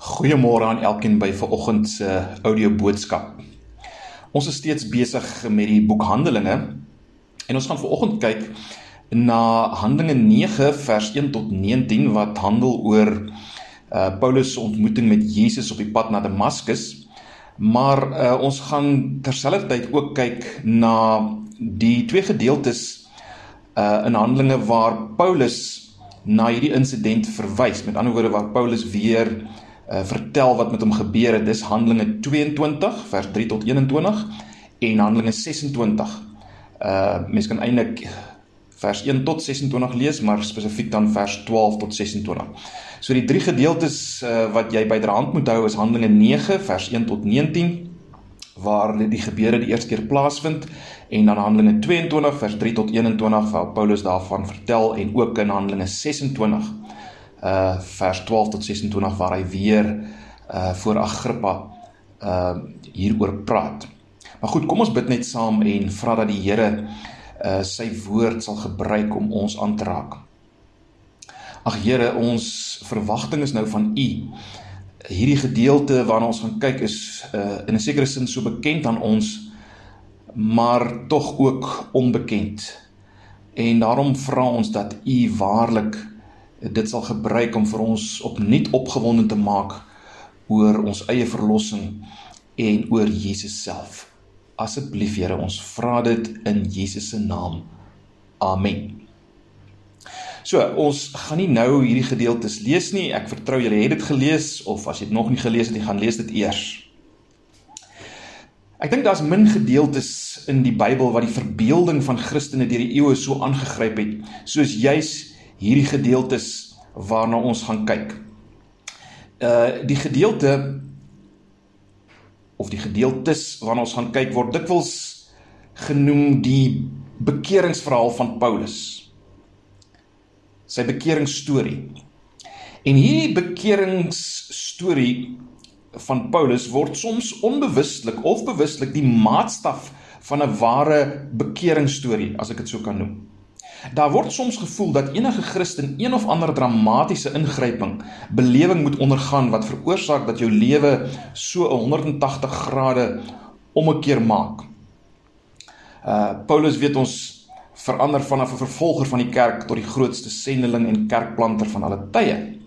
Goeiemôre aan elkeen by vanoggend se audio boodskap. Ons is steeds besig met die boek Handelinge en ons gaan vanoggend kyk na Handelinge 9 vers 1 tot 19 wat handel oor uh Paulus se ontmoeting met Jesus op die pad na Damaskus. Maar uh ons gaan terselfdertyd ook kyk na die twee gedeeltes uh in Handelinge waar Paulus na hierdie insident verwys. Met ander woorde waar Paulus weer uh, vertel wat met hom gebeur het. Dis Handelinge 22 vers 3 tot 21 en Handelinge 26. Uh mens kan eintlik vers 1 tot 26 lees, maar spesifiek dan vers 12 tot 26. So die drie gedeeltes uh, wat jy byderhand moet hou is Handelinge 9 vers 1 tot 19 waar die gebeure die eerste keer plaasvind en dan Handelinge 22 vers 3 tot 21 waar Paulus daarvan vertel en ook in Handelinge 26 uh vers 12 tot 26 waar hy weer uh voor Agrippa uh hieroor praat. Maar goed, kom ons bid net saam en vra dat die Here uh sy woord sal gebruik om ons aan te raak. Ag Here, ons verwagting is nou van U. Hierdie gedeelte waarna ons gaan kyk is uh in 'n sekere sin so bekend aan ons, maar tog ook onbekend. En daarom vra ons dat U waarlik dit sal gebruik om vir ons opnuut opgewonde te maak oor ons eie verlossing en oor Jesus self. Asseblief Here, ons vra dit in Jesus se naam. Amen. So, ons gaan nie nou hierdie gedeeltes lees nie. Ek vertrou julle het dit gelees of as jy dit nog nie gelees het, jy gaan lees dit eers. Ek dink daar's min gedeeltes in die Bybel wat die verbeelding van Christene deur die eeue so aangegryp het soos juis hierdie gedeeltes waarna ons gaan kyk. Uh die gedeelte of die gedeeltes waarna ons gaan kyk word dikwels genoem die bekeringsverhaal van Paulus. Sy bekeringsstorie. En hierdie bekeringsstorie van Paulus word soms onbewustelik of bewustelik die maatstaf van 'n ware bekeringsstorie, as ek dit so kan noem. Daar word soms gevoel dat enige Christen een of ander dramatiese ingryping, belewing moet ondergaan wat veroorsaak dat jou lewe so 'n 180 grade ommekeer maak. Uh Paulus weet ons verander vanaf 'n vervolger van die kerk tot die grootste sendeling en kerkplanter van alle tye.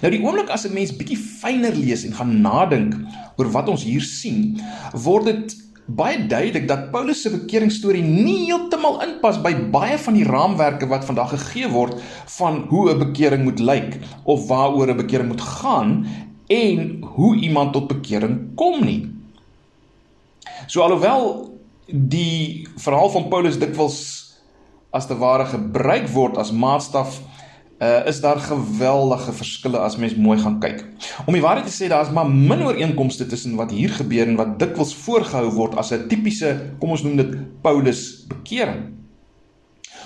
Nou die oomblik as 'n mens bietjie fyner lees en gaan nadink oor wat ons hier sien, word dit baie duidelik dat Paulus se bekeringsstorie nie heeltemal inpas by baie van die raamwerke wat vandag gegee word van hoe 'n bekering moet lyk of waaroor 'n bekering moet gaan en hoe iemand tot bekering kom nie. So alhoewel die verhaal van Paulus dikwels as te ware gebruik word as maatstaf uh, is daar geweldige verskille as mens mooi gaan kyk. Om die waarheid te sê, daar is maar min ooreenkomste tussen wat hier gebeur en wat dikwels voorgehou word as 'n tipiese, kom ons noem dit Paulus bekering.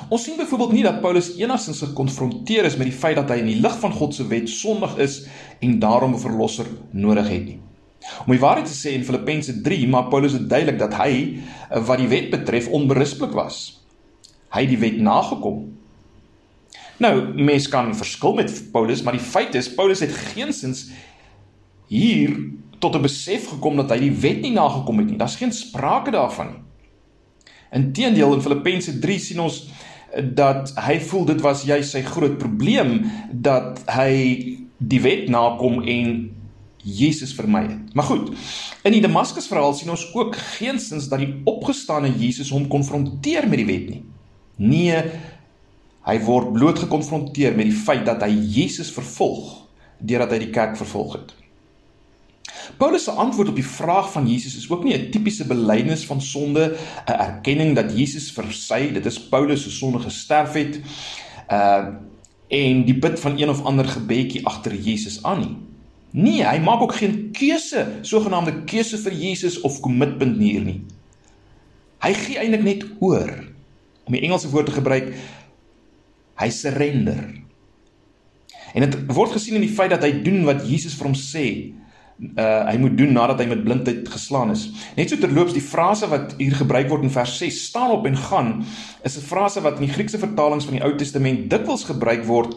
Ons sien byvoorbeeld nie dat Paulus enigstens gekonfronteer is met die feit dat hy in die lig van God se wet sondig is en daarom 'n verlosser nodig het nie. Om die waarheid te sê in Filippense 3 maak Paulus dit duidelik dat hy uh, wat die wet betref onberispelik was. Hy het die wet nagekom Nou, mens kan verskil met Paulus, maar die feit is Paulus het geensins hier tot 'n besef gekom dat hy die wet nie nagekom het nie. Daar's geen sprake daarvan nie. Inteendeel in Filippense 3 sien ons dat hy voel dit was juis sy groot probleem dat hy die wet nakom en Jesus vermy het. Maar goed, in die Damaskus verhaal sien ons ook geensins dat die opgestane Jesus hom konfronteer met die wet nie. Nee, Hy word bloot gekonfronteer met die feit dat hy Jesus vervolg deurdat hy die kerk vervolg het. Paulus se antwoord op die vraag van Jesus is ook nie 'n tipiese belydenis van sonde, 'n erkenning dat Jesus vir sy, dit is Paulus se sonde gesterf het, uh en die bid van een of ander gebedjie agter Jesus aan nie. Nee, hy maak ook geen keuse, sogenaamde keuse vir Jesus of kommitment hier nie. Hy gee eintlik net oor. Om die Engelse woord te gebruik, Hy surrender. En dit word gesien in die feit dat hy doen wat Jesus vir hom sê. Uh hy moet doen nadat hy met blindheid geslaan is. Net so terloops die frase wat hier gebruik word in vers 6, staan op en gaan, is 'n frase wat in die Griekse vertalings van die Ou Testament dikwels gebruik word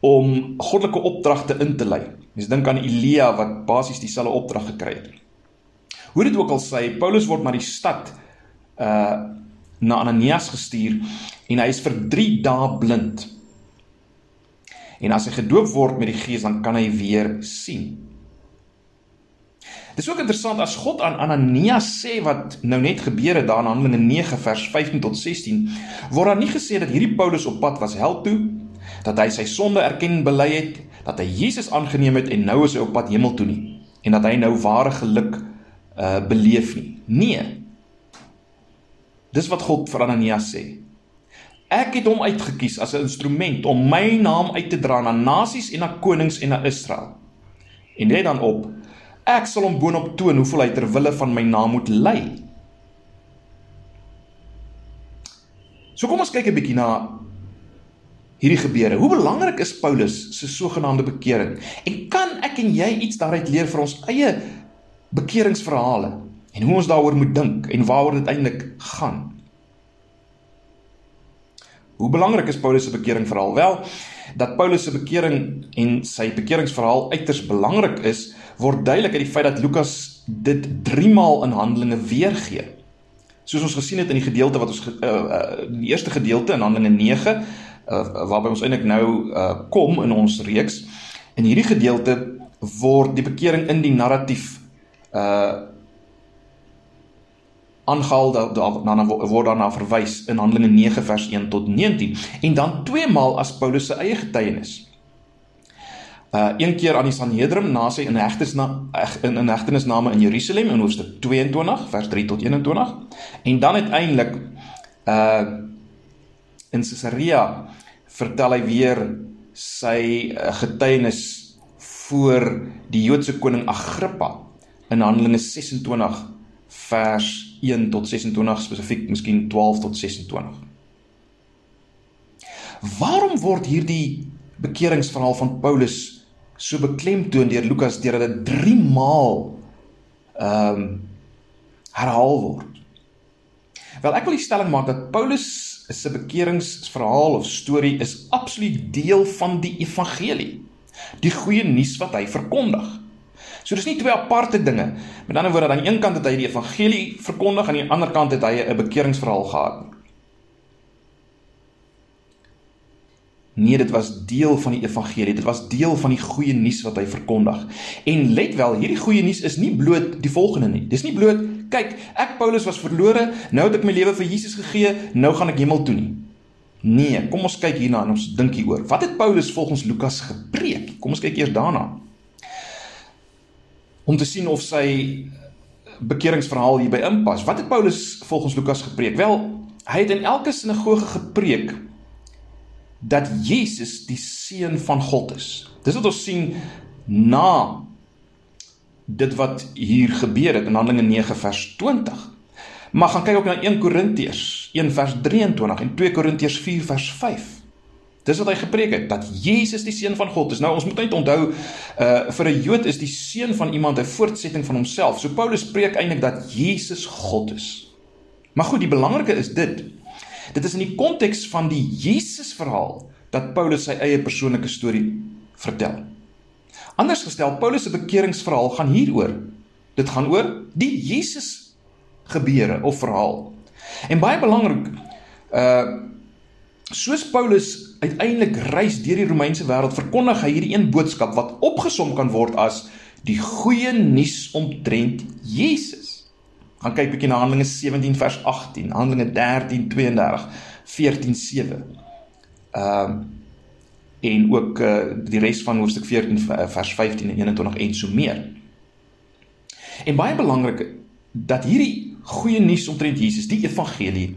om goddelike opdragte in te lei. Mens dink aan Elia wat basies dieselfde opdrag gekry het. Hoe dit ook al sê, Paulus word na die stad uh na Ananias gestuur en hy is vir 3 dae blind. En as hy gedoop word met die Gees, dan kan hy weer sien. Dit is ook interessant as God aan Ananias sê wat nou net gebeur het daar in Handelinge 9 vers 15 tot 16, word daar nie gesê dat hierdie Paulus op pad was hel toe, dat hy sy sonde erken en bely het, dat hy Jesus aangeneem het en nou is hy op pad hemel toe nie en dat hy nou ware geluk uh beleef nie. Nee. Dis wat God vir Ananias sê. Ek het hom uitgekies as 'n instrument om my naam uit te dra na nasies en na konings en na Israel. En net dan op, ek sal hom boonop toon hoeveel hy ter wille van my naam moet ly. So kom ons kyk 'n bietjie na hierdie gebeure. Hoe belangrik is Paulus se sogenaamde bekering? En kan ek en jy iets daaruit leer vir ons eie bekeringsverhale en hoe ons daaroor moet dink en waaroor dit eintlik gaan. Hoe belangrik is Paulus se bekering verhaal? Wel, dat Paulus se bekering en sy bekeringsverhaal uiters belangrik is, word duidelik uit die feit dat Lukas dit 3 maal in Handelinge weergee. Soos ons gesien het in die gedeelte wat ons uh, uh, die eerste gedeelte in Handelinge 9 uh, waarby ons eintlik nou uh, kom in ons reeks. In hierdie gedeelte word die bekering in die narratief uh aangehaal dan word daarna verwys in Handelinge 9 vers 1 tot 19 en dan twee maal as Paulus se eie getuienis. Uh een keer aan die Sanhedrin na sy inhegtenis na in inhegtenisname in Jerusalem in hoofstuk 22 vers 3 tot 21 en dan uiteindelik uh in Caesarea vertel hy weer sy uh, getuienis voor die Joodse koning Agrippa in Handelinge 26 vers 1 tot 26 spesifiek, miskien 12 tot 26. Waarom word hierdie bekeringsverhaal van Paulus so beklemtoon deur Lukas deurdat dit 3 maal ehm um, herhaal word? Wel ek wil die stelling maak dat Paulus se bekeringsverhaal of storie is absoluut deel van die evangelie. Die goeie nuus wat hy verkondig. So dis nie twee aparte dinge. Met ander woorde, aan die een kant het hy die evangelie verkondig en aan die ander kant het hy 'n bekeringsverhaal gehad. Nee, dit was deel van die evangelie. Dit was deel van die goeie nuus wat hy verkondig. En let wel, hierdie goeie nuus is nie bloot die volgende nie. Dis nie bloot, kyk, ek Paulus was verlore, nou het ek my lewe vir Jesus gegee, nou gaan ek hemel toe nie. Nee, kom ons kyk hierna en ons dink hieroor. Wat het Paulus volgens Lukas gepreek? Kom ons kyk eers daarna om te sien of sy bekeringsverhaal hierby inpas. Wat het Paulus volgens Lukas gepreek? Wel, hy het in elke sinagoge gepreek dat Jesus die seun van God is. Dis wat ons sien na dit wat hier gebeur het in Handelinge 9 vers 20. Maar gaan kyk ook na 1 Korintiërs 1 vers 23 en 2 Korintiërs 4 vers 5. Dis wat hy gepreek het dat Jesus die seun van God is. Nou ons moet net onthou uh vir 'n Jood is die seun van iemand 'n voortsetting van homself. So Paulus preek eintlik dat Jesus God is. Maar goed, die belangrike is dit. Dit is in die konteks van die Jesus verhaal dat Paulus sy eie persoonlike storie vertel. Anders gestel, Paulus se bekeringsverhaal gaan hieroor. Dit gaan oor die Jesus gebeure of verhaal. En baie belangrik, uh soos Paulus uiteindelik reis deur die Romeinse wêreld verkondig hy hierdie een boodskap wat opgesom kan word as die goeie nuus omtrent Jesus. Gaan kyk bietjie na Handelinge 17 vers 18, Handelinge 13 32, 14 7. Ehm um, en ook uh, die res van hoofstuk 14 vers 15 en 21 en so meer. En baie belangrik dat hierdie goeie nuus omtrent Jesus, die evangelie,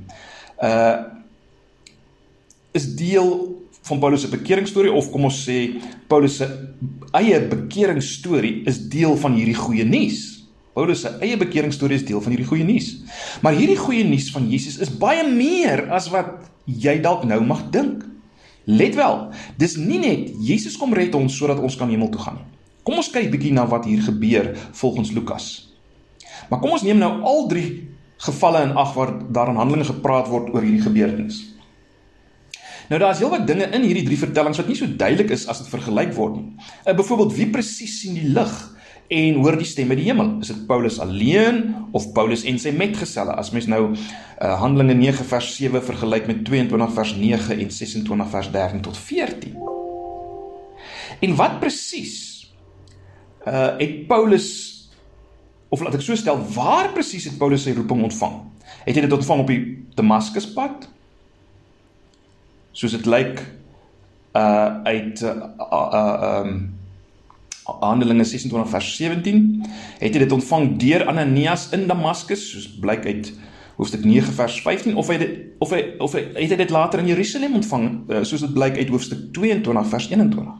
uh is deel van Paulus se bekeringsstorie of kom ons sê Paulus se eie bekeringsstorie is deel van hierdie goeie nuus. Paulus se eie bekeringsstorie is deel van hierdie goeie nuus. Maar hierdie goeie nuus van Jesus is baie meer as wat jy dalk nou mag dink. Let wel, dis nie net Jesus kom red ons sodat ons kan hemel toe gaan nie. Kom ons kyk bietjie na wat hier gebeur volgens Lukas. Maar kom ons neem nou al drie gevalle in ag waar daar in Handelinge gepraat word oor hierdie gebeurtenis. Nou daar's heelwat dinge in hierdie drie vertellings wat nie so duidelik is as dit vergelyk word nie. Uh, Byvoorbeeld wie presies sien die lig en hoor die stem uit die hemel? Is dit Paulus alleen of Paulus en sy metgeselle? As mens nou uh, Handelinge 9 vers 7 vergelyk met 22 vers 9 en 26 vers 13 tot 14. En wat presies uh het Paulus of laat ek so stel, waar presies het Paulus sy roeping ontvang? Het hy dit ontvang op die Damaskuspad? Soos dit lyk uh uit uh uh um Handelinge 26 vers 17 het hy dit ontvang deur Ananias in Damaskus soos blyk uit hoofstuk 9 vers 15 of hy dit, of hy of hy het hy dit later in Jerusalem ontvang uh, soos dit blyk uit hoofstuk 22 vers 21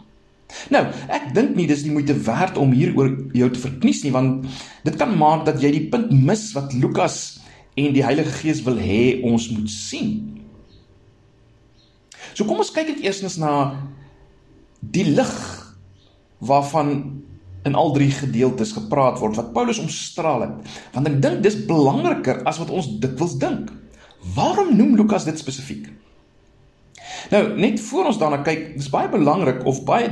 Nou, ek dink nie dis die moeite werd om hier oor jou te verknies nie want dit kan maak dat jy die punt mis wat Lukas en die Heilige Gees wil hê ons moet sien. So kom ons kyk net eerstens na die lig waarvan in al drie gedeeltes gepraat word wat Paulus omstraal het. Want ek dink dis belangriker as wat ons dikwels dink. Waarom noem Lukas dit spesifiek? Nou, net voor ons daarna kyk, dis baie belangrik of baie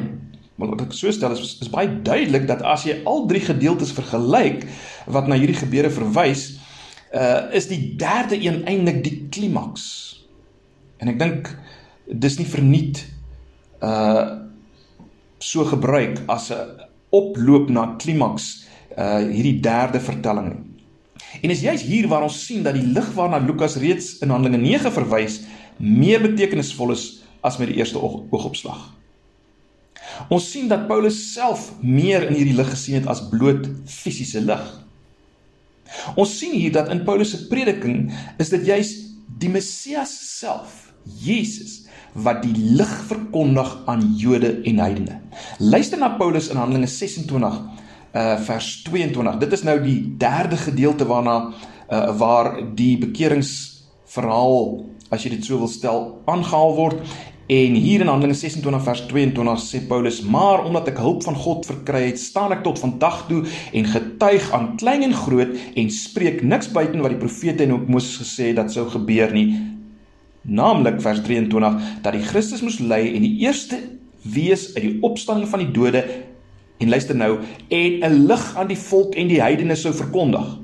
maar wat ek so stel is is baie duidelik dat as jy al drie gedeeltes vergelyk wat na hierdie gebeure verwys, uh is die derde een eintlik die klimaks. En ek dink dis nie verniet uh so gebruik as 'n oploop na klimaks uh hierdie derde vertelling nie. En is juist hier waar ons sien dat die lig waarna Lukas reeds in Handelinge 9 verwys meer betekenisvol is as met die eerste oog, oogopslag. Ons sien dat Paulus self meer in hierdie lig gesien het as bloot fisiese lig. Ons sien hier dat in Paulus se prediking is dit juis die Messias self, Jesus, wat die lig verkondig aan Jode en heidene. Luister na Paulus in Handelinge 26 uh vers 22. Dit is nou die derde gedeelte waarna uh waar die bekeringsverhaal, as jy dit so wil stel, aangehaal word. En hier in Handelinge 26 vers 22 sê Paulus: "Maar omdat ek hulp van God verkry het, staan ek tot vandag toe en getuig aan klein en groot en spreek niks buiten wat die profete en ook Moses gesê het dat sou gebeur nie, naamlik vers 23 dat die Christus moes ly en die eerste wees uit die opstanding van die dode en luister nou en 'n lig aan die volk en die heidene sou verkondig.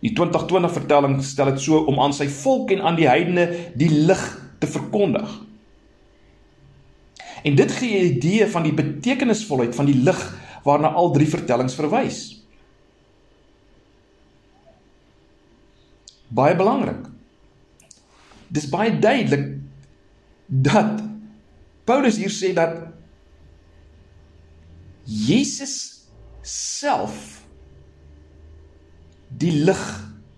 Die 2020 vertelling stel dit so om aan sy volk en aan die heidene die lig te verkondig. En dit gee 'n idee van die betekenisvolheid van die lig waarna al drie vertellings verwys. Baie belangrik dis baie duidelik dat Paulus hier sê dat Jesus self die lig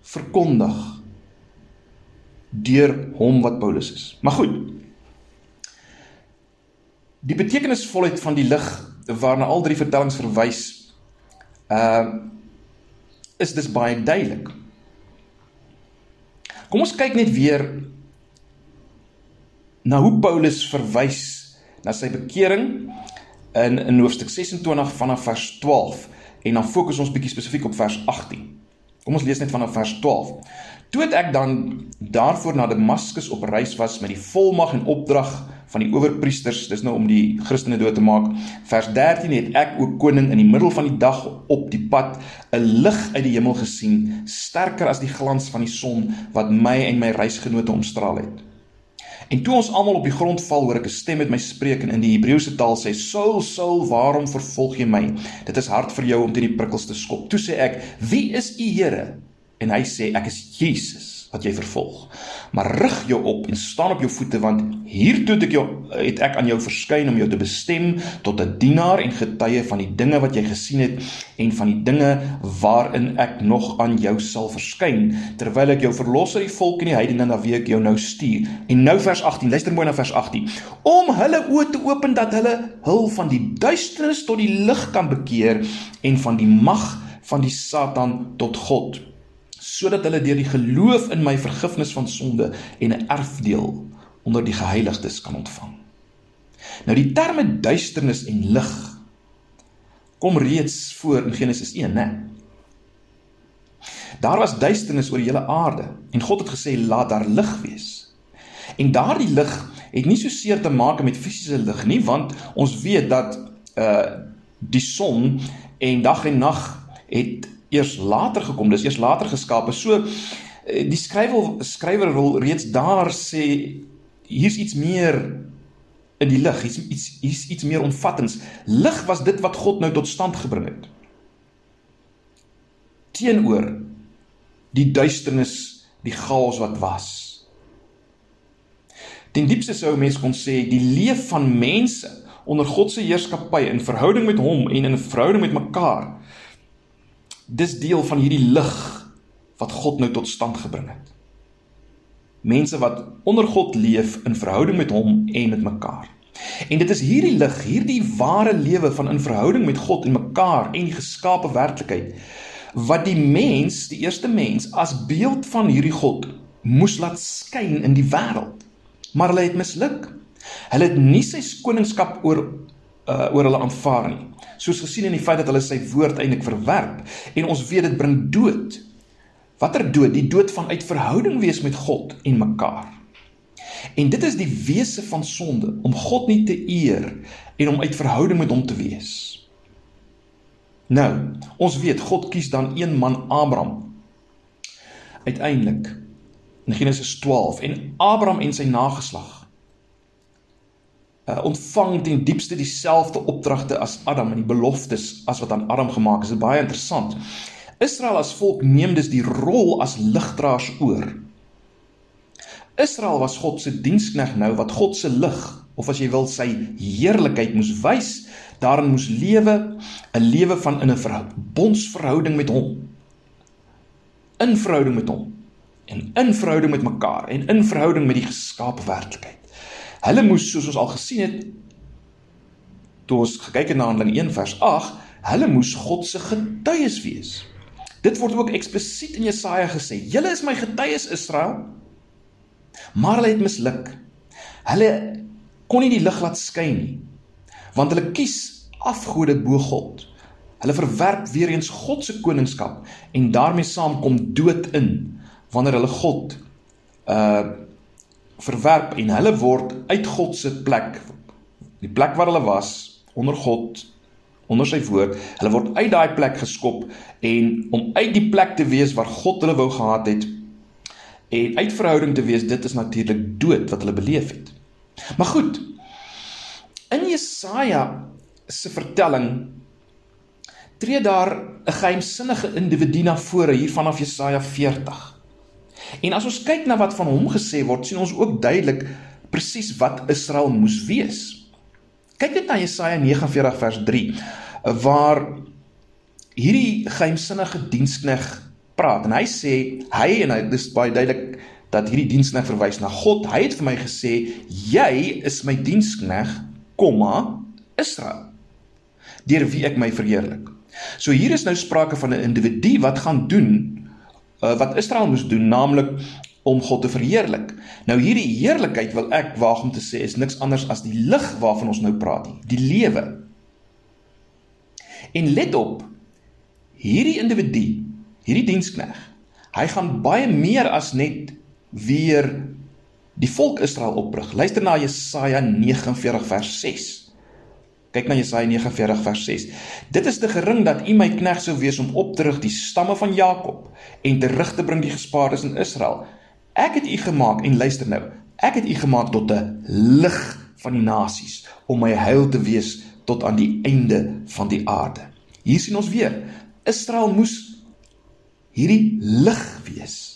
verkondig deur hom wat Paulus is. Maar goed. Die betekenisvolheid van die lig waarna al drie vertellings verwys, uh is dis baie duidelik. Kom ons kyk net weer na hoe Paulus verwys na sy bekering in in hoofstuk 26 vanaf vers 12 en dan fokus ons bietjie spesifiek op vers 18. Kom ons lees net vanaf vers 12. Toe ek dan daarvoor na Damaskus op reis was met die volmag en opdrag van die owerpriesters, dis nou om die Christene dood te maak. Vers 13 het ek ook koning in die middel van die dag op die pad 'n lig uit die hemel gesien, sterker as die glans van die son wat my en my reisgenote omstraal het. En toe ons almal op die grond val, hoor ek 'n stem met my spreek en in die Hebreëse taal sê: "Saul, Saul, waarom vervolg jy my? Dit is hard vir jou om teen die prikkels te skop." Toe sê ek: "Wie is U, Here?" En hy sê: "Ek is Jesus." Wat jy vervolg. Maar rig jou op en staan op jou voete want hiertoe het ek jou het ek aan jou verskyn om jou te bestem tot 'n dienaar en getuie van die dinge wat jy gesien het en van die dinge waarin ek nog aan jou sal verskyn terwyl ek jou verlos uit die volk en die heidene na wie ek jou nou stuur. En nou vers 18, luister mooi na vers 18. Om hulle oë te open dat hulle hul van die duisternis tot die lig kan bekeer en van die mag van die Satan tot God sodat hulle deur die geloof in my vergifnis van sonde en 'n erfdeel onder die geheiligdes kan ontvang. Nou die terme duisternis en lig kom reeds voor in Genesis 1, né? Daar was duisternis oor die hele aarde en God het gesê laat daar lig wees. En daardie lig het nie so seer te maak met fisiese lig nie, want ons weet dat uh die son en dag en nag het eers later gekom. Dis eers later geskape. So uh, die skrywer skrywer wil reeds daar sê hier's iets meer in die lig. Hier's iets hier's iets meer omvattends. Lig was dit wat God nou tot stand gebring het. Teenoor die duisternis, die chaos wat was. Ten diepste sou 'n mens kon sê die leef van mense onder God se heerskappy in verhouding met hom en in verhouding met mekaar. Dis deel van hierdie lig wat God nou tot stand gebring het. Mense wat onder God leef in verhouding met hom en met mekaar. En dit is hierdie lig, hierdie ware lewe van in verhouding met God en mekaar en die geskape werklikheid wat die mens, die eerste mens as beeld van hierdie God moes laat skyn in die wêreld. Maar hulle het misluk. Hulle het nie sy koningskap oor uh, oor hulle aanvaar nie. Soos gesien in die feit dat hulle sy woord eintlik verwerp en ons weet dit bring dood. Watter dood? Die dood van uit verhouding wees met God en mekaar. En dit is die wese van sonde om God nie te eer en om uit verhouding met hom te wees. Nou, ons weet God kies dan een man Abraham uiteindelik in Genesis 12 en Abraham en sy nageslag uh, ontvang ten diepste dieselfde opdragte as Adam en die beloftes as wat aan Adam gemaak is. Dit is baie interessant. Israel as volk neem dus die rol as ligdraers oor. Israel was God se dienskneg nou wat God se lig of as jy wil sy heerlikheid moes wys, daarin moes lewe, 'n lewe van in 'n verbondsverhouding met hom. In verhouding met hom en in verhouding met mekaar en in verhouding met die geskaapte werklikheid. Hulle moes soos ons al gesien het toe ons gekyk het na Handelinge 1 vers 8, hulle moes God se getuies wees. Dit word ook eksplisiet in Jesaja gesê: "Julle is my getuies Israel." Maar hulle het misluk. Hulle kon nie die lig laat skyn nie. Want hulle kies afgode bo God. Hulle verwerp weer eens God se koningskap en daarmee saam kom dood in wanneer hulle God uh verwerp en hulle word uit God se plek. Die plek waar hulle was onder God onder sy woord hulle word uit daai plek geskop en om uit die plek te wees waar God hulle wou gehad het en uit verhouding te wees dit is natuurlik dood wat hulle beleef het. Maar goed in Jesaja se vertelling tree daar 'n geheimsinnige individu na vore hier vanaf Jesaja 40 En as ons kyk na wat van hom gesê word, sien ons ook duidelik presies wat Israel moes wees. Kyk net na Jesaja 49 vers 3 waar hierdie geheimsinnige dienskneg praat en hy sê hy en hy dis baie duidelik dat hierdie dienskneg verwys na God. Hy het vir my gesê jy is my dienskneg, komma Israel. Deur wie ek my verheerlik. So hier is nou sprake van 'n individu wat gaan doen uh, wat Israel moes doen, naamlik om God te verheerlik. Nou hierdie heerlikheid wil ek waag om te sê is niks anders as die lig waarvan ons nou praat nie, die lewe. En let op, hierdie individu, hierdie dienskneg, hy gaan baie meer as net weer die volk Israel oprig. Luister na Jesaja 49 vers 6. Kyk na Jesaja 49 vers 6. Dit is te gering dat U my knegg sou wees om op te rig die stamme van Jakob en terug te bring die gespaardes in Israel. Ek het U gemaak en luister nou. Ek het U gemaak tot 'n lig van die nasies om my heil te wees tot aan die einde van die aarde. Hier sien ons weer. Israel moes hierdie lig wees.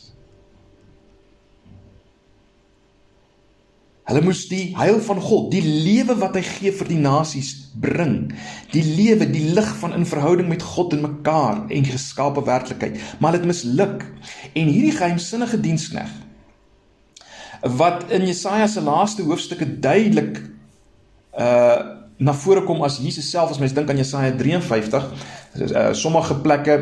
Hulle moes die heil van God, die lewe wat hy gee vir die nasies bring. Die lewe, die lig van in verhouding met God en mekaar en geskape werklikheid. Maar dit misluk. En hierdie geheimsinnige dienskneg wat in Jesaja se laaste hoofstukke duidelik uh na vore kom as Jesus self as mens dink aan Jesaja 53 uh, sommige plekke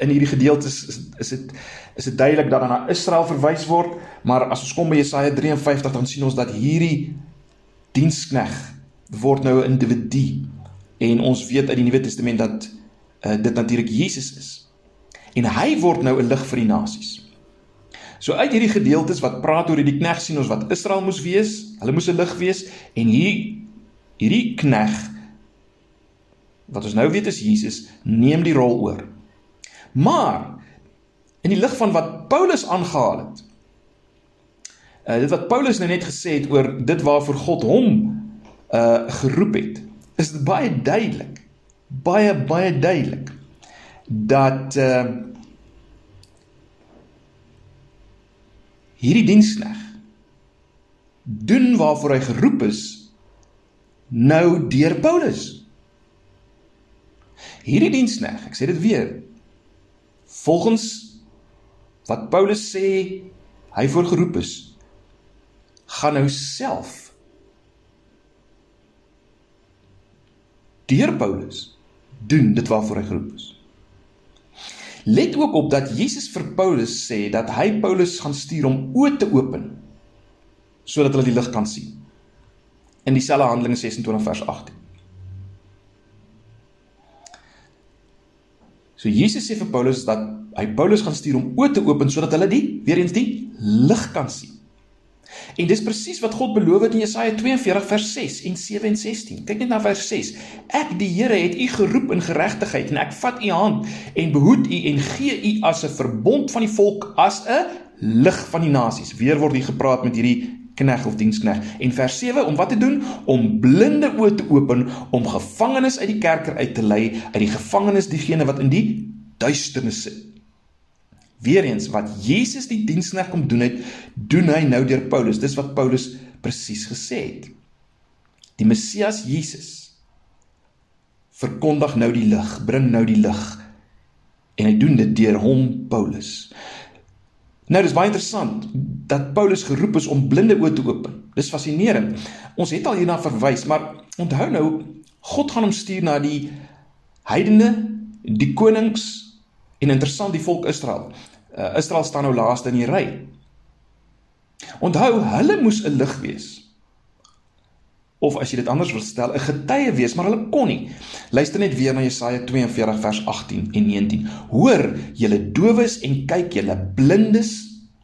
in hierdie gedeeltes is, is dit is dit duidelik dat na Israel verwys word maar as ons kom by Jesaja 53 dan sien ons dat hierdie dienskneg word nou 'n individu. En ons weet uit die Nuwe Testament dat uh, dit natuurlik Jesus is. En hy word nou 'n lig vir die nasies. So uit hierdie gedeeltes wat praat oor hierdie knegg sien ons wat Israel moes wees, hulle moes 'n lig wees. En hier hierdie knegg wat ons nou weet is Jesus neem die rol oor. Maar in die lig van wat Paulus aangehaal het. Uh dit wat Paulus nou net gesê het oor dit waarvoor God hom uh geroep het, is dit baie duidelik. Baie baie duidelik dat uh hierdie dienskneg doen waarvoor hy geroep is nou deur Paulus. Hierdie dienskneg, ek sê dit weer, volgens wat Paulus sê hy voorgeroep is, gaan nou self deur Paulus doen dit waarvoor hy geroep is. Let ook op dat Jesus vir Paulus sê dat hy Paulus gaan stuur om oë te open sodat hulle die lig kan sien. In dieselfde Handelinge 26 vers 18. So Jesus sê vir Paulus dat hy Paulus gaan stuur om oë te open sodat hulle die weer eens die lig kan sien. En dis presies wat God beloof het in Jesaja 42 vers 6 en 7 en 16. Kyk net na vers 6. Ek die Here het u geroep in geregtigheid en ek vat u hand en behoed u en gee u as 'n verbond van die volk as 'n lig van die nasies. Weer word hier gepraat met hierdie knegg of diensknegg. En vers 7 om wat te doen? Om blinde oë te open, om gevangenes uit die kerker uit te lei, uit die gevangenes diegene wat in die duisternis sit. Weereens wat Jesus die dienskneg kom doen het, doen hy nou deur Paulus. Dis wat Paulus presies gesê het. Die Messias Jesus verkondig nou die lig, bring nou die lig. En hy doen dit deur hom Paulus. Nou dis baie interessant dat Paulus geroep is om blinde oë te open. Dis fascinerend. Ons het al hierna verwys, maar onthou nou God gaan hom stuur na die heidene, die konings en interessant die volk Israel uh, Israel staan nou laaste in die ry. Onthou, hulle moes 'n lig wees. Of as jy dit anders wil stel, 'n getuie wees, maar hulle kon nie. Luister net weer na Jesaja 42 vers 18 en 19. Hoor, julle dowes en kyk julle blindes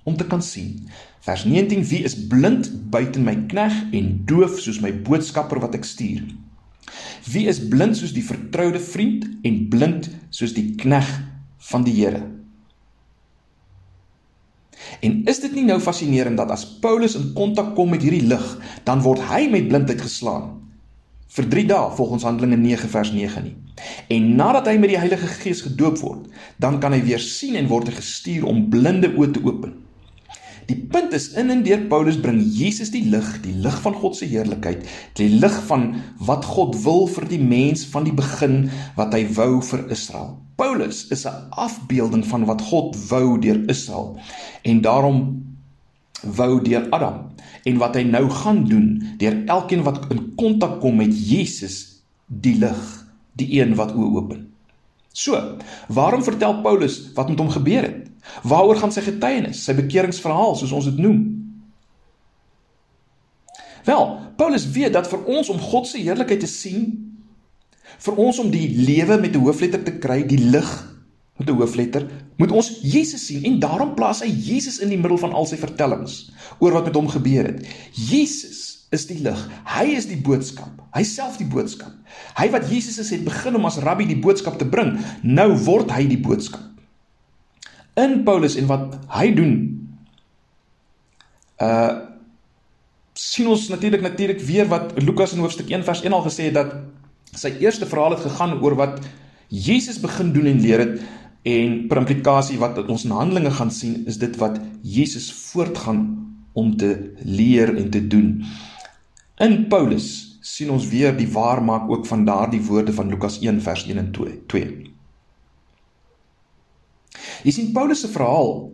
om te kan sien. Vers 19: Wie is blind buiten my knegg en doof soos my boodskapper wat ek stuur? Wie is blind soos die vertroude vriend en blind soos die knegg van die Here? En is dit nie nou fascinerend dat as Paulus in kontak kom met hierdie lig, dan word hy met blindheid geslaan vir 3 dae volgens Handelinge 9 vers 9 nie. En nadat hy met die Heilige Gees gedoop word, dan kan hy weer sien en word gestuur om blinde oë te open. Die punt is in en deur Paulus bring Jesus die lig, die lig van God se heerlikheid, die lig van wat God wil vir die mens van die begin wat hy wou vir Israel. Paulus is 'n afbeelding van wat God wou deur Israel en daarom wou deur Adam en wat hy nou gaan doen deur elkeen wat in kontak kom met Jesus die lig, die een wat oë open. So, waarom vertel Paulus wat met hom gebeur het? Waaroor gaan sy getuienis, sy bekeringsverhaal soos ons dit noem? Wel, Paulus weet dat vir ons om God se heerlikheid te sien, vir ons om die lewe met 'n hoofletter te kry, die lig met 'n hoofletter, moet ons Jesus sien en daarom plaas hy Jesus in die middel van al sy vertellings oor wat met hom gebeur het. Jesus is die lig. Hy is die boodskap. Hy self die boodskap. Hy wat Jesus is het begin om as rabbi die boodskap te bring, nou word hy die boodskap in Paulus en wat hy doen uh sien ons natuurlik natuurlik weer wat Lukas in hoofstuk 1 vers 1 al gesê het dat sy eerste verhaal het gegaan oor wat Jesus begin doen en leer het en per implikasie wat ons in Handelinge gaan sien is dit wat Jesus voortgaan om te leer en te doen. In Paulus sien ons weer die waarmaak ook van daardie woorde van Lukas 1 vers 1 en 2. Jy sien Paulus se verhaal,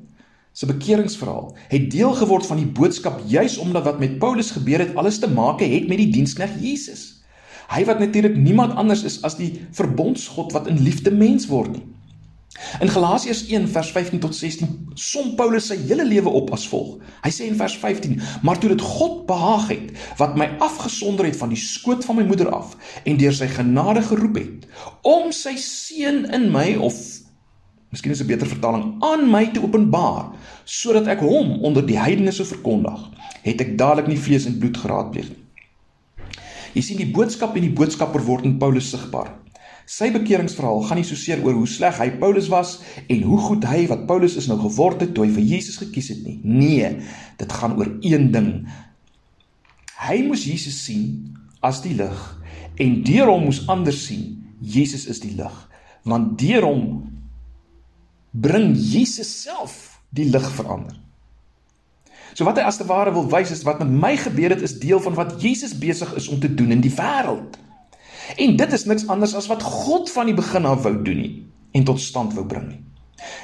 se bekeringsverhaal, het deel geword van die boodskap juis omdat wat met Paulus gebeur het alles te maak het met die dienskneg Jesus. Hy wat natuurlik niemand anders is as die verbondsgod wat in liefde mens word nie. In Galasiërs 1 vers 15 tot 16 som Paulus sy hele lewe op as volg. Hy sê in vers 15: "Maar toe dit God behaag het wat my afgesonder het van die skoot van my moeder af en deur sy genade geroep het om sy seun in my of Miskien is 'n beter vertaling aan my te openbaar sodat ek hom onder die heidene sou verkondig, het ek dadelik nie vlees en bloed geraadpleeg nie. Jy sien die boodskap en die boodskapper word in Paulus sigbaar. Sy bekeringsverhaal gaan nie so seer oor hoe sleg hy Paulus was en hoe goed hy wat Paulus is nou geword het toe hy vir Jesus gekies het nie. Nee, dit gaan oor een ding. Hy moes Jesus sien as die lig en deur hom moes ander sien Jesus is die lig. Want deur hom bring Jesus self die lig verander. So wat hy as te ware wil wys is wat met my gebeur het is deel van wat Jesus besig is om te doen in die wêreld. En dit is niks anders as wat God van die begin af wou doen nie en tot stand wou bring nie.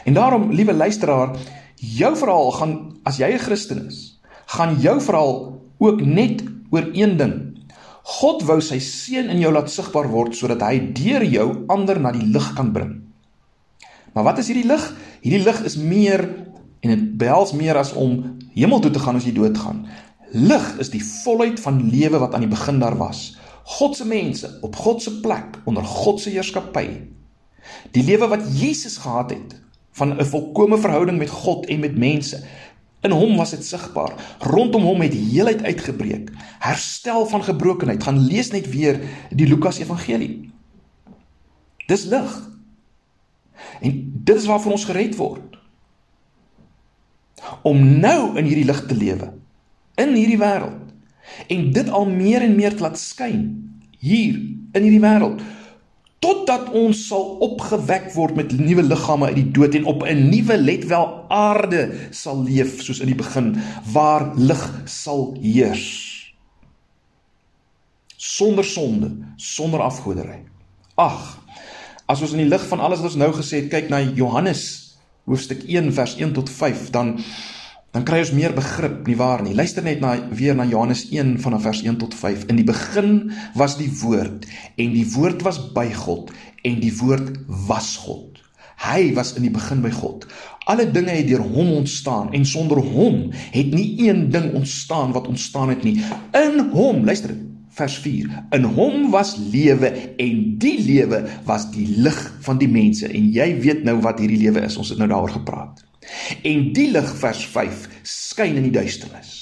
En daarom, liewe luisteraar, jou verhaal gaan as jy 'n Christen is, gaan jou verhaal ook net oor een ding. God wou sy seun in jou laat sigbaar word sodat hy deur jou ander na die lig kan bring. Maar wat is hierdie lig? Hierdie lig is meer en dit behels meer as om hemel toe te gaan as jy doodgaan. Lig is die volheid van lewe wat aan die begin daar was. God se mense op God se plek onder God se heerskappy. Die lewe wat Jesus gehad het van 'n volkomme verhouding met God en met mense. In hom was dit sigbaar. Rondom hom het heelheid uitgebreek. Herstel van gebrokenheid. Gaan lees net weer die Lukas Evangelie. Dis lig. En dit is waarvan ons gered word. Om nou in hierdie lig te lewe in hierdie wêreld en dit al meer en meer te laat skyn hier in hierdie wêreld totdat ons sal opgewek word met nuwe liggame uit die dood en op 'n nuwe let wel aarde sal leef soos in die begin waar lig sal heers sonder sonde sonder afgoderry ag as ons in die lig van alles wat ons nou gesê het kyk na Johannes hoofstuk 1 vers 1 tot 5 dan dan kry ons meer begrip, nie waar nie? Luister net na weer na Johannes 1 vanaf vers 1 tot 5. In die begin was die woord en die woord was by God en die woord was God. Hy was in die begin by God. Alle dinge het deur hom ontstaan en sonder hom het nie een ding ontstaan wat ontstaan het nie. In hom, luister vers 4. In hom was lewe en die lewe was die lig van die mense en jy weet nou wat hierdie lewe is. Ons het nou daaroor gepraat. En die lig vers 5 skyn in die duisternis.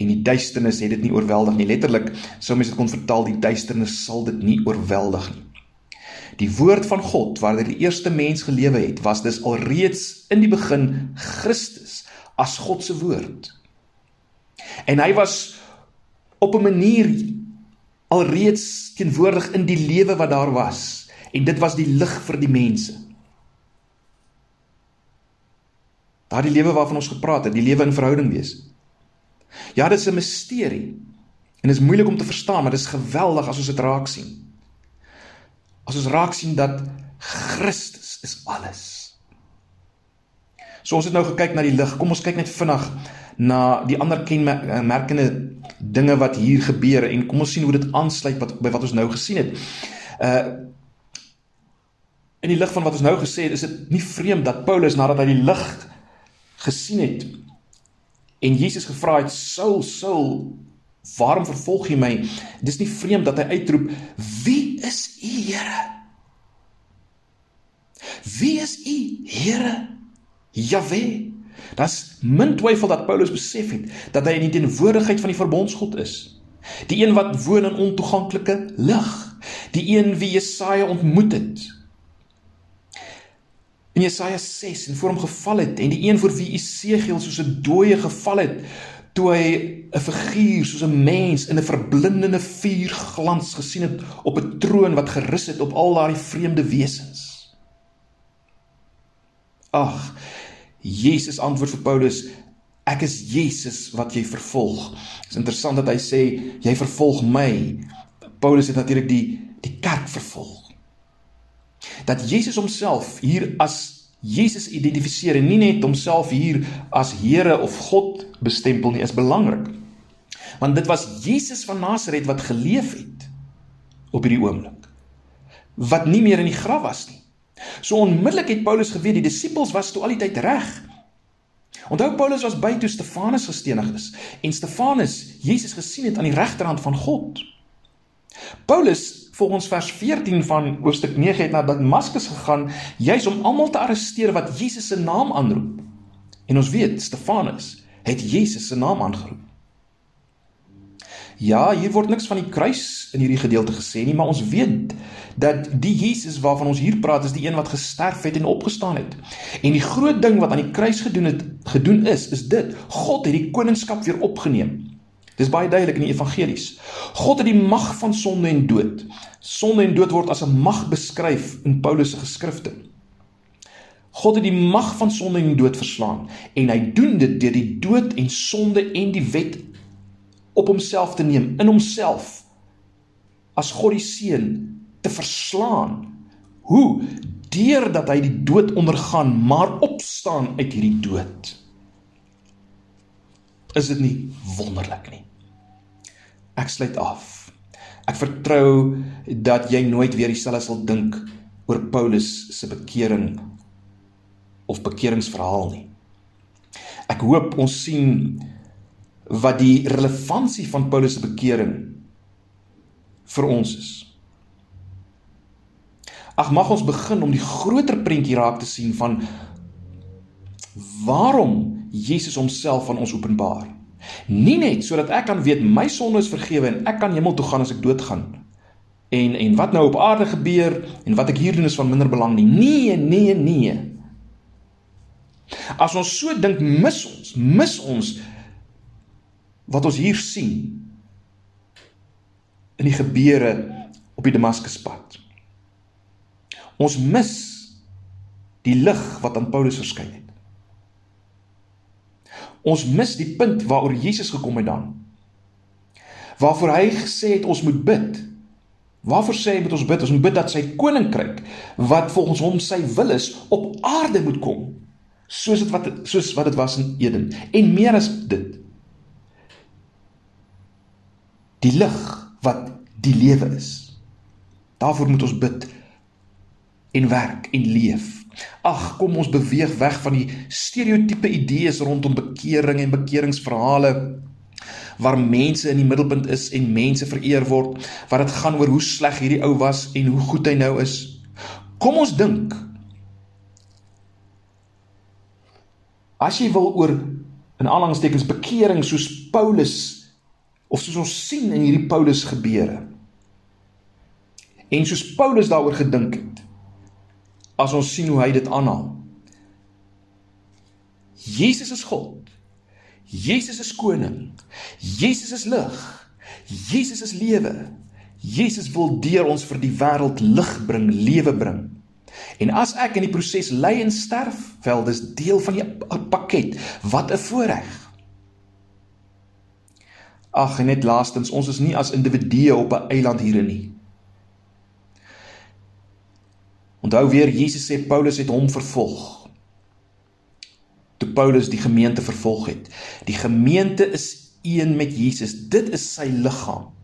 En die duisternis het dit nie oorweldig nie. Letterlik sou mens dit kon vertaal die duisternis sal dit nie oorweldig nie. Die woord van God waardeur die eerste mens gelewe het, was dus alreeds in die begin Christus as God se woord. En hy was op 'n manier alreeds teenwoordig in die lewe wat daar was en dit was die lig vir die mense. Daardie lewe waarvan ons gepraat het, die lewe in verhouding wees. Ja, dit is 'n misterie. En dit is moeilik om te verstaan, maar dit is geweldig as ons dit raak sien. As ons raak sien dat Christus is alles. So ons het nou gekyk na die lig. Kom ons kyk net vinnig na die ander kenmerkende dinge wat hier gebeur en kom ons sien hoe dit aansluit wat by wat ons nou gesien het. Uh in die lig van wat ons nou gesê het, is dit nie vreemd dat Paulus nadat hy die lig gesien het en Jesus gevra het Saul Saul waarom vervolg jy my? Dis nie vreemd dat hy uitroep wie is u Here? Wie is u Here? Jahwe das min twyfel dat Paulus besef het dat hy in die teenwoordigheid van die verbondsgod is. Die een wat woon in ontoeganklike lig. Die een wie Jesaja ontmoet het. In Jesaja 6 en voor hom geval het en die een voor wie Esegiel soos 'n dooie geval het toe hy 'n figuur soos 'n mens in 'n verblindende vuurglans gesien het op 'n troon wat gerus het op al daardie vreemde wesens. Ag, Jesus antwoord vir Paulus, ek is Jesus wat jy vervolg. Dit is interessant dat hy sê jy vervolg my. Paulus het natuurlik die die kerk vervolg dat Jesus homself hier as Jesus identifiseer en nie net homself hier as Here of God bestempel nie is belangrik. Want dit was Jesus van Nasaret wat geleef het op hierdie oomblik. Wat nie meer in die graf was nie. So onmiddellik het Paulus geweet die disippels was toe al die tyd reg. Onthou Paulus was by toe Stefanus gestenig is en Stefanus Jesus gesien het aan die regterhand van God. Paulus volgens vers 14 van hoofstuk 9 het na Damaskus gegaan juis om almal te arresteer wat Jesus se naam aanroep. En ons weet Stefanus het Jesus se naam aangeroep. Ja, hier word niks van die kruis in hierdie gedeelte gesê nie, maar ons weet dat die Jesus waarvan ons hier praat is die een wat gesterf het en opgestaan het. En die groot ding wat aan die kruis gedoen het gedoen is, is dit: God het die koningskap weer opgeneem. Dis baie duidelik in die evangelies. God het die mag van sonde en dood. Sonde en dood word as 'n mag beskryf in Paulus se geskrifte. God het die mag van sonde en dood verslaan en hy doen dit deur die dood en sonde en die wet op homself te neem, in homself as God die seun te verslaan. Hoe? Deurdat hy die dood ondergaan, maar opstaan uit hierdie dood. Is dit nie wonderlik nie? Ek sluit af. Ek vertrou dat jy nooit weer dieselfde sal dink oor Paulus se bekering of bekeringsverhaal nie. Ek hoop ons sien wat die relevantie van Paulus se bekering vir ons is. Ag mag ons begin om die groter prentjie raak te sien van waarom Jesus homself aan ons openbaar. Nie net sodat ek kan weet my sonde is vergewe en ek kan hemel toe gaan as ek doodgaan. En en wat nou op aarde gebeur en wat ek hier doen is van minder belang nie. Nee, nee, nee. As ons so dink, mis ons, mis ons wat ons hier sien in die gebeure op die Damaskuspad. Ons mis die lig wat aan Paulus verskyn het. Ons mis die punt waaroor Jesus gekom het dan. Waarvoor hy gesê het ons moet bid. Waarvoor sê hy moet ons bid? Ons moet bid dat sy koninkryk wat volgens hom sy wil is op aarde moet kom. Soos dit wat soos wat dit was in Eden en meer as dit. Die lig wat die lewe is. Daarvoor moet ons bid en werk en leef. Ag, kom ons beweeg weg van die stereotipe idees rondom bekering en bekeringsverhale waar mense in die middelpunt is en mense vereer word, waar dit gaan oor hoe sleg hierdie ou was en hoe goed hy nou is. Kom ons dink. As jy wil oor in aanhalingstekens bekering soos Paulus of soos ons sien in hierdie Paulus gebeure. En soos Paulus daaroor gedink het. As ons sien hoe hy dit aanhaal. Jesus is God. Jesus is koning. Jesus is lig. Jesus is lewe. Jesus wil deur ons vir die wêreld lig bring, lewe bring. En as ek in die proses ly en sterf, wel dis deel van die pakket. Wat 'n voorreg. Ag net laastens, ons is nie as individue op 'n eiland hierin nie. Onthou weer Jesus sê Paulus het hom vervolg. Toe Paulus die gemeente vervolg het. Die gemeente is een met Jesus. Dit is sy liggaam.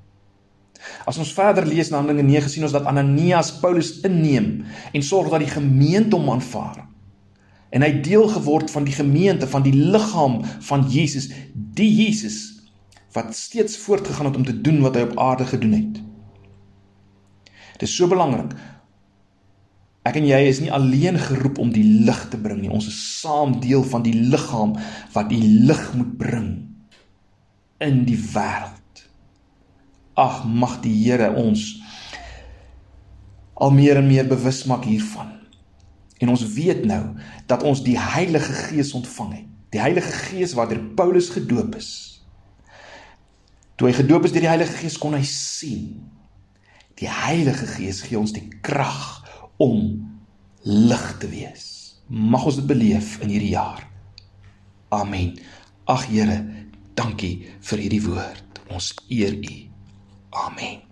As ons verder lees na Handelinge 9 sien ons dat Ananias Paulus inneem en sorg dat die gemeente hom aanvaar. En hy deel geword van die gemeente, van die liggaam van Jesus, die Jesus wat steeds voortgegaan het om te doen wat hy op aarde gedoen het. Dit is so belangrik. Ek en jy is nie alleen geroep om die lig te bring nie. Ons is saam deel van die liggaam wat die lig moet bring in die wêreld. Ag, mag die Here ons al meer en meer bewus maak hiervan. En ons weet nou dat ons die Heilige Gees ontvang het. Die Heilige Gees waardeur Paulus gedoop is. Toe hy gedoop is deur die Heilige Gees kon hy sien. Die Heilige Gees gee ons die krag om lig te wees. Mag ons dit beleef in hierdie jaar. Amen. Ag Here, dankie vir hierdie woord. Ons eer U. Amen.